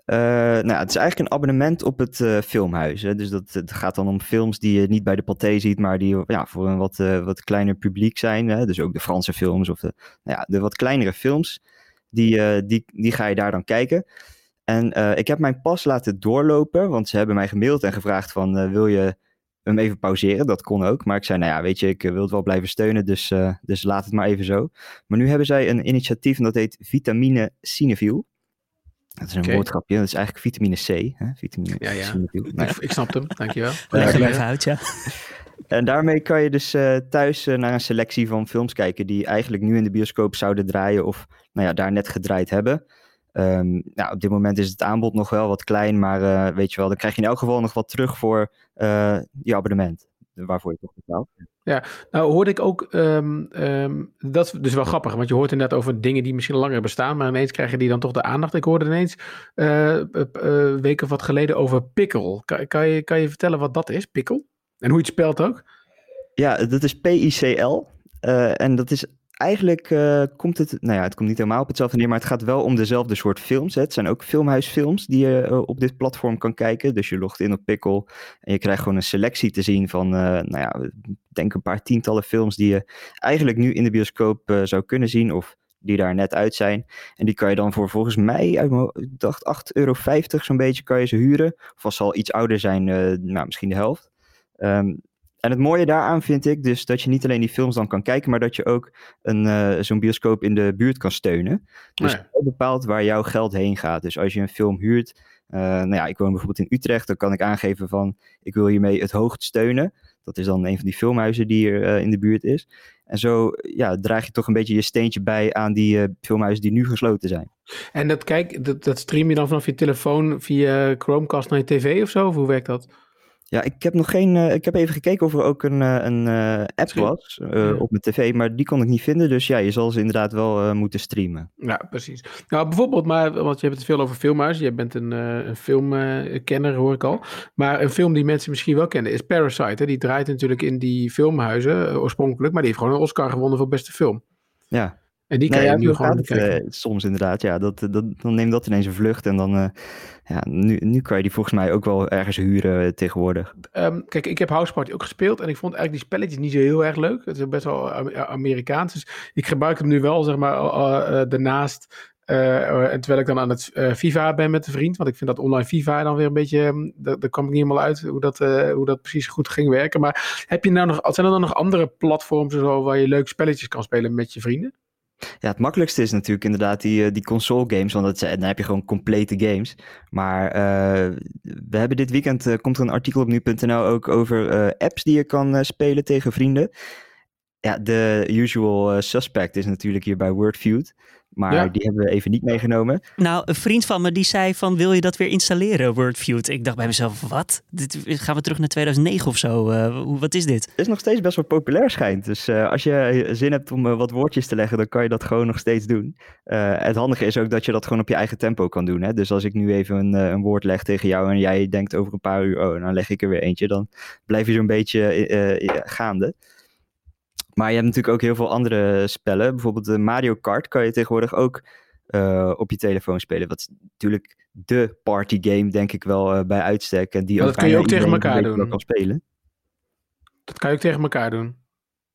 Speaker 5: Uh, nou, het is eigenlijk een abonnement op het uh, filmhuis. Hè. Dus dat, het gaat dan om films die je niet bij de paté ziet, maar die ja, voor een wat, uh, wat kleiner publiek zijn. Hè. Dus ook de Franse films of de, nou ja, de wat kleinere films. Die, die, die ga je daar dan kijken. En ik heb mijn pas laten doorlopen, want ze hebben mij gemaild en gevraagd van wil je hem even pauzeren. Dat kon ook. Maar ik zei, nou ja, weet je, ik wil het wel blijven steunen, dus, dus laat het maar even zo. Maar nu hebben zij een initiatief en dat heet Vitamine Cineviel. Dat is een woordgrapje. Dat is eigenlijk vitamine C. Hè? Vitamine
Speaker 1: ja, ja. Nou ik, ik snap hem, dankjewel. <laughs>
Speaker 2: Leg hem even uit, ja.
Speaker 5: En daarmee kan je dus uh, thuis uh, naar een selectie van films kijken die eigenlijk nu in de bioscoop zouden draaien of nou ja, daar net gedraaid hebben. Um, nou, op dit moment is het aanbod nog wel wat klein, maar uh, weet je wel, dan krijg je in elk geval nog wat terug voor je abonnement waarvoor je toch betaalt.
Speaker 1: Ja, nou hoorde ik ook, um, um, dat is dus wel grappig, want je hoort inderdaad over dingen die misschien langer bestaan, maar ineens krijgen die dan toch de aandacht. Ik hoorde ineens uh, uh, weken of wat geleden over Pickle. Kan, kan, je, kan je vertellen wat dat is, Pickle? En hoe je het spelt ook?
Speaker 5: Ja, dat is P-I-C-L. Uh, en dat is eigenlijk uh, komt het, nou ja, het komt niet helemaal op hetzelfde neer, maar het gaat wel om dezelfde soort films. Het zijn ook filmhuisfilms die je uh, op dit platform kan kijken. Dus je logt in op Pickle en je krijgt gewoon een selectie te zien van, uh, nou ja, denk een paar tientallen films die je eigenlijk nu in de bioscoop zou kunnen zien of die daar net uit zijn. En die kan je dan voor volgens mij, ik dacht 8,50 euro zo'n beetje, kan je ze huren. Of als al iets ouder zijn, nou misschien de helft. Um, en het mooie daaraan vind ik dus dat je niet alleen die films dan kan kijken, maar dat je ook een, uh, zo'n bioscoop in de buurt kan steunen. Dus nee. bepaalt waar jouw geld heen gaat. Dus als je een film huurt, uh, nou ja, ik woon bijvoorbeeld in Utrecht, dan kan ik aangeven van ik wil hiermee het hoogst steunen. Dat is dan een van die filmhuizen die er uh, in de buurt is. En zo ja, draag je toch een beetje je steentje bij aan die filmhuizen die nu gesloten zijn.
Speaker 1: En dat, kijk, dat, dat stream je dan vanaf je telefoon via Chromecast naar je tv of zo? Of hoe werkt dat?
Speaker 5: Ja, ik heb nog geen. Uh, ik heb even gekeken of er ook een, uh, een uh, app was op mijn tv, maar die kon ik niet vinden. Dus ja, je zal ze inderdaad wel moeten streamen.
Speaker 1: Ja, precies. Nou, bijvoorbeeld, maar, want je hebt het veel over filmhuizen. Je bent een, een filmkenner, hoor ik al. Maar een film die mensen misschien wel kennen is Parasite. Hè? Die draait natuurlijk in die filmhuizen oorspronkelijk, maar die heeft gewoon een Oscar gewonnen voor beste film.
Speaker 5: Ja.
Speaker 1: En die kan je nu gewoon kijken.
Speaker 5: Uh, soms inderdaad, ja. Dat, dat, dan neemt dat ineens een vlucht. En dan, uh, ja, nu, nu kan je die volgens mij ook wel ergens huren tegenwoordig.
Speaker 1: Um, kijk, ik heb House Party ook gespeeld. En ik vond eigenlijk die spelletjes niet zo heel erg leuk. Het is best wel Amerikaans. Dus ik gebruik hem nu wel, zeg maar, uh, daarnaast. en terwijl ik dan aan het FIFA ben met een vriend. Want ik vind dat online FIFA dan weer een beetje... Um, daar, kwam ik niet helemaal uit hoe dat, hoe dat precies goed ging werken. Maar heb je nou nog, zijn er dan nog andere platforms zo, waar je leuke spelletjes kan spelen met je vrienden?
Speaker 5: Ja, het makkelijkste is natuurlijk inderdaad die, eh, die console games, want dat, dan heb je gewoon complete games. Maar uh, we hebben dit weekend, uh, komt er een artikel op nu.nl ook over apps die je kan spelen tegen vrienden. Ja, de usual suspect is natuurlijk hier bij Wordfeud. Maar die hebben we even niet meegenomen.
Speaker 2: Nou, een vriend van me die zei van wil je dat weer installeren, WordFeud? Ik dacht bij mezelf, wat? Dit, gaan we terug naar 2009 of zo? Uh, wat is dit? Het
Speaker 5: is nog steeds best wel populair schijnt. Dus uh, als je zin hebt om uh, wat woordjes te leggen, dan kan je dat gewoon nog steeds doen. het handige is ook dat je dat gewoon op je eigen tempo kan doen. Hè? Dus als ik nu even een, een woord leg tegen jou en jij denkt over een paar uur, oh, dan leg ik er weer eentje. Dan blijf je zo'n beetje gaande. Maar je hebt natuurlijk ook heel veel andere spellen. Bijvoorbeeld de Mario Kart kan je tegenwoordig ook uh, op je telefoon spelen. Wat is natuurlijk de party game, denk ik wel, uh, bij uitstek. En die
Speaker 1: maar dat kun je ook tegen elkaar doen.
Speaker 5: Kan spelen.
Speaker 1: Dat kan je ook tegen elkaar doen.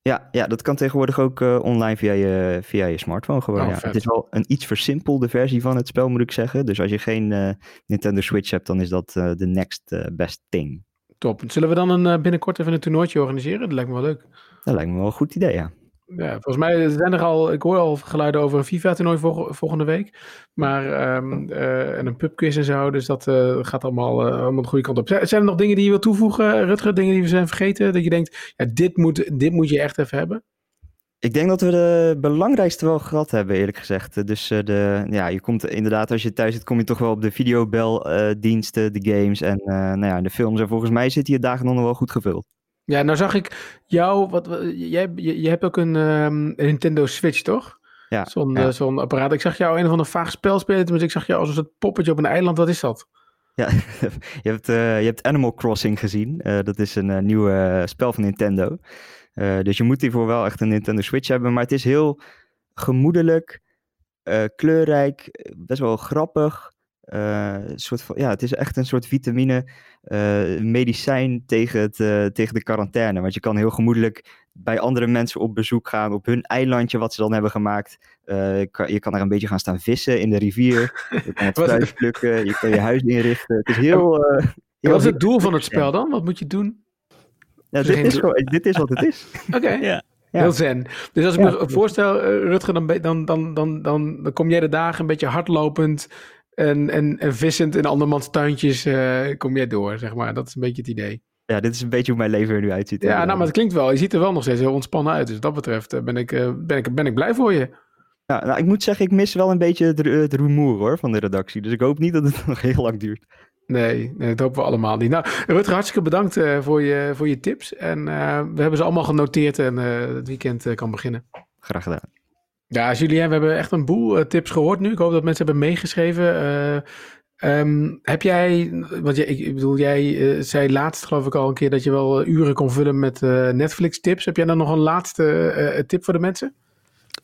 Speaker 5: Ja, ja dat kan tegenwoordig ook uh, online via je, via je smartphone gewoon. Oh, ja. Het is wel een iets versimpelde versie van het spel, moet ik zeggen. Dus als je geen Nintendo Switch hebt, dan is dat de next best thing.
Speaker 1: Top. Zullen we dan een, binnenkort even een toernooitje organiseren? Dat lijkt me wel leuk.
Speaker 5: Dat lijkt me wel een goed idee, ja.
Speaker 1: Ja, volgens mij zijn er al, ik hoor al geluiden over een FIFA-toernooi volgende week. Maar, um, uh, en een pubquiz en zo, dus dat uh, gaat allemaal, uh, allemaal de goede kant op. Zijn er nog dingen die je wilt toevoegen, Rutger? Dingen die we zijn vergeten? Dat je denkt, ja, dit moet, dit moet je echt even hebben?
Speaker 5: Ik denk dat we de belangrijkste wel gehad hebben, eerlijk gezegd. Dus de, ja, je komt inderdaad, als je thuis zit, kom je toch wel op de videobeldiensten, de games en nou ja, de films. En volgens mij zit je dagen nog wel goed gevuld.
Speaker 1: Ja, nou zag ik jou, wat, jij, je, je hebt ook een, um, Nintendo Switch, toch?
Speaker 5: Ja.
Speaker 1: Zo'n ja. zo'n apparaat. Ik zag jou een of ander vaag spel spelen, dus ik zag jou als een soort poppetje op een eiland. Wat is dat?
Speaker 5: Ja, <laughs> je hebt, uh, je hebt Animal Crossing gezien. Uh, dat is een uh, nieuw spel van Nintendo. dus je moet hiervoor wel echt een Nintendo Switch hebben. Maar het is heel gemoedelijk, kleurrijk, best wel grappig. Soort van, ja, het is echt een soort vitamine medicijn tegen, het, tegen de quarantaine. Want je kan heel gemoedelijk bij andere mensen op bezoek gaan op hun eilandje wat ze dan hebben gemaakt. je, kan, je kan er een beetje gaan staan vissen in de rivier. Je kan het <laughs> fruit plukken, je kan je huis inrichten. Het is heel...
Speaker 1: wat is het doel van het spel dan? Wat moet je doen?
Speaker 5: Ja, dit, is gewoon, dit is wat het is. <laughs>
Speaker 1: Oké. Ja. Heel zen. Dus als ik me voorstel, Rutger, dan, dan, dan, dan, dan, kom jij de dagen een beetje hardlopend en, en, en vissend in andermans tuintjes uh, kom jij door, zeg maar. Dat is een beetje het idee.
Speaker 5: Ja, dit is een beetje hoe mijn leven er nu uitziet.
Speaker 1: Ja, nou, maar het klinkt wel. Je ziet er wel nog steeds heel ontspannen uit. Dus wat dat betreft uh, ben, ik, ben, ik, ben ik blij voor je.
Speaker 5: Ja, nou, ik moet zeggen, ik mis wel een beetje het, het rumoer hoor, van de redactie. Dus ik hoop niet dat het <laughs> nog heel lang duurt.
Speaker 1: Nee, nee, dat hopen we allemaal niet. Nou, Rutger, hartstikke bedankt uh, voor, je, voor je tips. En uh, we hebben ze allemaal genoteerd en uh, het weekend kan beginnen.
Speaker 5: Graag gedaan.
Speaker 1: Ja, Julien, we hebben echt een boel tips gehoord nu. Ik hoop dat mensen hebben meegeschreven. Um, heb jij, want jij, ik bedoel, jij zei laatst geloof ik al een keer dat je wel uren kon vullen met Netflix tips. Heb jij dan nog een laatste tip voor de mensen?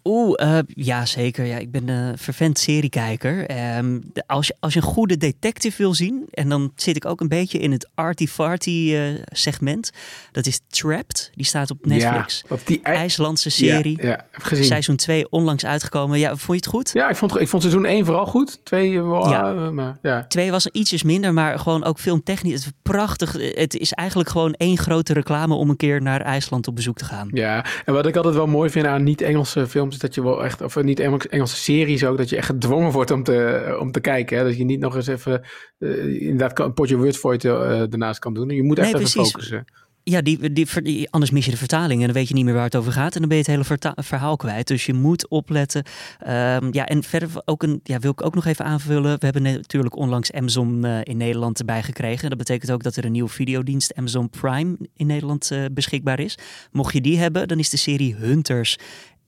Speaker 2: Oeh, uh, ja zeker. Ja, ik ben een vervent seriekijker. Um, als, je, als je een goede detective wil zien, en dan zit ik ook een beetje in het arty-farty uh, segment. Dat is Trapped. Die staat op Netflix. Ja, die IJslandse serie. Ja, ja gezien. Seizoen 2 onlangs uitgekomen. Ja, vond je het goed?
Speaker 1: Ja, ik vond, ik vond seizoen 1 vooral goed. 2 ja. maar, ja.
Speaker 2: Twee was ietsjes minder, maar gewoon ook filmtechnisch. Het is prachtig. Het is eigenlijk gewoon één grote reclame om een keer naar IJsland op bezoek te gaan.
Speaker 1: Ja, en wat ik altijd wel mooi vind aan niet-Engelse films dat je wel echt, of niet Engelse series ook, dat je echt gedwongen wordt om te, om te kijken. Hè? Dat je niet nog eens even uh, inderdaad een potje Wordvoort uh, ernaast kan doen. Je moet echt nee, even precies. focussen.
Speaker 2: Ja, die, die, anders mis je de vertaling en dan weet je niet meer waar het over gaat. En dan ben je het hele verhaal kwijt. Dus je moet opletten. Um, ja, en verder ook een, ja, wil ik ook nog even aanvullen. We hebben natuurlijk onlangs Amazon uh, in Nederland erbij gekregen. Dat betekent ook dat er een nieuwe videodienst Amazon Prime in Nederland uh, beschikbaar is. Mocht je die hebben, dan is de serie Hunters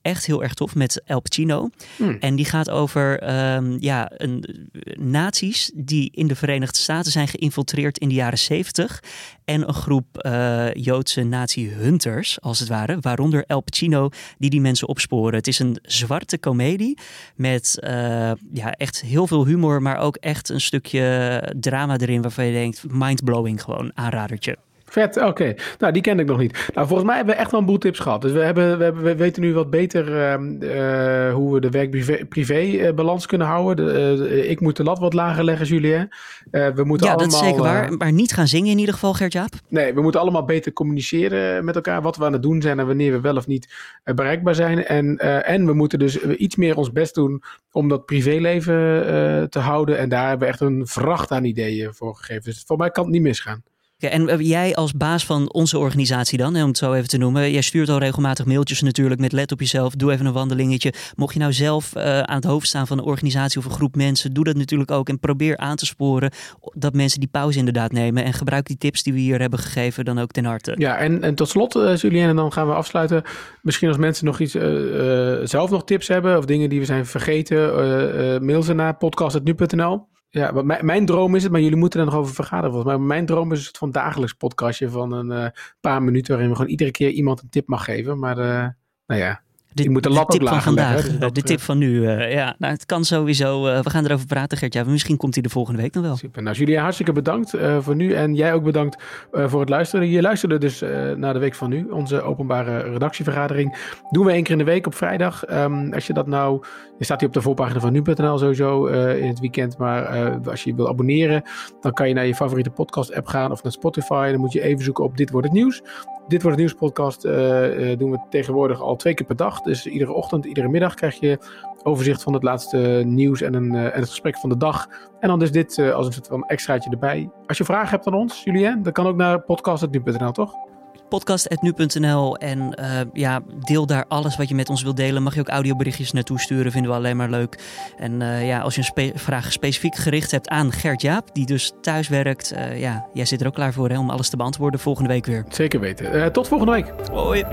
Speaker 2: echt heel erg tof met El Pacino. Hmm. En die gaat over um, ja, een, nazi's die in de Verenigde Staten zijn geïnfiltreerd in de jaren 70. En een groep uh, Joodse nazi-hunters, als het ware. Waaronder El Pacino, die die mensen opsporen. Het is een zwarte komedie met uh, ja, echt heel veel humor, maar ook echt een stukje drama erin waarvan je denkt, mindblowing gewoon, aanradertje.
Speaker 1: Vet, oké. Nou, die kende ik nog niet. Nou, volgens mij hebben we echt wel een boel tips gehad. Dus we, hebben, we, hebben, we weten nu wat beter uh, hoe we de werk-privé-balans kunnen houden. De, uh, ik moet de lat wat lager leggen, Julien. we moeten
Speaker 2: ja,
Speaker 1: allemaal,
Speaker 2: dat is zeker waar. Maar niet gaan zingen in ieder geval, Gert-Jaap.
Speaker 1: Nee, we moeten allemaal beter communiceren met elkaar. Wat we aan het doen zijn en wanneer we wel of niet bereikbaar zijn. En, en we moeten dus iets meer ons best doen om dat privéleven te houden. En daar hebben we echt een vracht aan ideeën voor gegeven. Dus voor mij kan het niet misgaan.
Speaker 2: En eh, jij als baas van onze organisatie dan, om het zo even te noemen. Jij stuurt al regelmatig mailtjes natuurlijk met let op jezelf, doe even een wandelingetje. Mocht je nou zelf uh, aan het hoofd staan van een organisatie of een groep mensen, doe dat natuurlijk ook. En probeer aan te sporen dat mensen die pauze inderdaad nemen. En gebruik die tips die we hier hebben gegeven dan ook ten harte.
Speaker 1: Ja, en, en tot slot, uh, en dan gaan we afsluiten. Misschien als mensen nog iets, zelf nog tips hebben of dingen die we zijn vergeten, mail ze naar podcast.nu.nl. Ja, mijn, mijn droom is het, maar jullie moeten er nog over vergaderen volgens mij. Mijn droom is het van dagelijks podcastje van een uh, paar minuten waarin we gewoon iedere keer iemand een tip mag geven. Maar uh, nou ja,
Speaker 2: de, moet de tip van vandaag, leggen, dus de tip van nu. Uh, ja, nou, het kan sowieso. Uh, we gaan erover praten, Gert. Ja, misschien komt hij de volgende week dan wel.
Speaker 1: Super. Nou, Julia, hartstikke bedankt uh, voor nu. En jij ook bedankt voor het luisteren. Je luisterde dus naar de week van nu, onze openbare redactievergadering. Doen we één keer in de week op vrijdag. Um, als je dat nou. Je staat hier op de voorpagina van nu.nl sowieso in het weekend. Maar als je je wil abonneren, dan kan je naar je favoriete podcast-app gaan of naar Spotify. Dan moet je even zoeken op Dit wordt het nieuws. Dit wordt het nieuwspodcast. Uh, doen we tegenwoordig al twee keer per dag. Dus iedere ochtend, iedere middag krijg je overzicht van het laatste nieuws en, een, uh, en het gesprek van de dag. En dan is dit als een soort van extraatje erbij. Als je vragen hebt aan ons, Julien, dan kan ook naar podcast.nu.nl, toch?
Speaker 2: podcast.nu.nl. En uh, ja, deel daar alles wat je met ons wilt delen. Mag je ook audioberichtjes naartoe sturen, vinden we alleen maar leuk. En uh, ja, als je een spe vraag specifiek gericht hebt aan Gert Jaap, die dus thuis werkt. Uh, ja, jij zit er ook klaar voor hè, om alles te beantwoorden volgende week weer.
Speaker 1: Zeker weten. tot volgende week.
Speaker 2: Hoi.